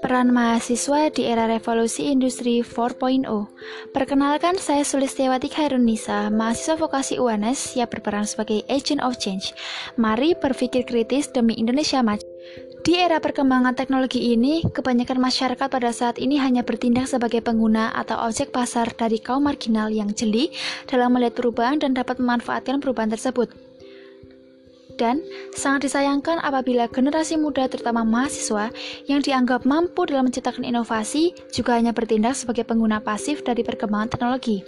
Peran mahasiswa di era revolusi industri 4.0 Perkenalkan, saya Sulistiawati Khairunisa, mahasiswa vokasi UNS yang berperan sebagai agent of change. Mari berpikir kritis demi Indonesia maju. Di era perkembangan teknologi ini, kebanyakan masyarakat pada saat ini hanya bertindak sebagai pengguna atau objek pasar dari kaum marginal yang jeli dalam melihat perubahan dan dapat memanfaatkan perubahan tersebut. Dan sangat disayangkan apabila generasi muda terutama mahasiswa yang dianggap mampu dalam menciptakan inovasi juga hanya bertindak sebagai pengguna pasif dari perkembangan teknologi.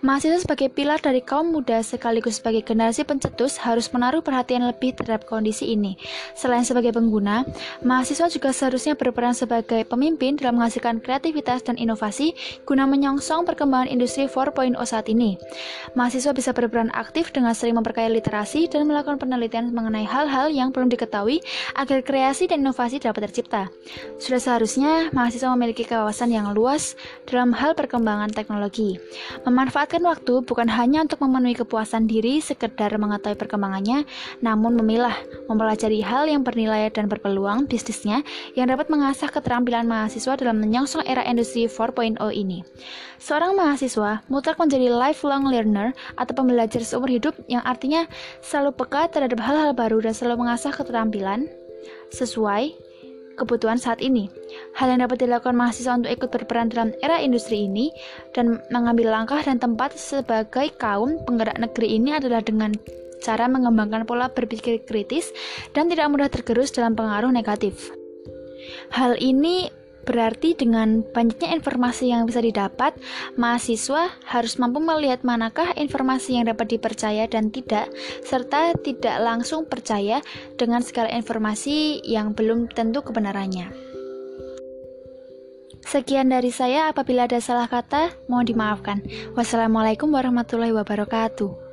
Mahasiswa sebagai pilar dari kaum muda sekaligus sebagai generasi pencetus harus menaruh perhatian lebih terhadap kondisi ini. Selain sebagai pengguna, mahasiswa juga seharusnya berperan sebagai pemimpin dalam menghasilkan kreativitas dan inovasi guna menyongsong perkembangan industri 4.0 saat ini. Mahasiswa bisa berperan aktif dengan sering memperkaya literasi dan melakukan penelitian mengenai hal-hal yang belum diketahui agar kreasi dan inovasi dapat tercipta. Sudah seharusnya mahasiswa memiliki kawasan yang luas dalam hal perkembangan teknologi. Memanfaatkan waktu bukan hanya untuk memenuhi kepuasan diri sekedar mengetahui perkembangannya, namun memilah, mempelajari hal yang bernilai dan berpeluang bisnisnya yang dapat mengasah keterampilan mahasiswa dalam menyongsong era industri 4.0 ini. Seorang mahasiswa mutlak menjadi lifelong learner atau pembelajar seumur hidup yang artinya selalu peka terhadap hal-hal baru dan selalu mengasah keterampilan sesuai kebutuhan saat ini. Hal yang dapat dilakukan mahasiswa untuk ikut berperan dalam era industri ini dan mengambil langkah dan tempat sebagai kaum penggerak negeri ini adalah dengan cara mengembangkan pola berpikir kritis dan tidak mudah tergerus dalam pengaruh negatif. Hal ini Berarti dengan banyaknya informasi yang bisa didapat, mahasiswa harus mampu melihat manakah informasi yang dapat dipercaya dan tidak, serta tidak langsung percaya dengan segala informasi yang belum tentu kebenarannya. Sekian dari saya, apabila ada salah kata, mohon dimaafkan. Wassalamualaikum warahmatullahi wabarakatuh.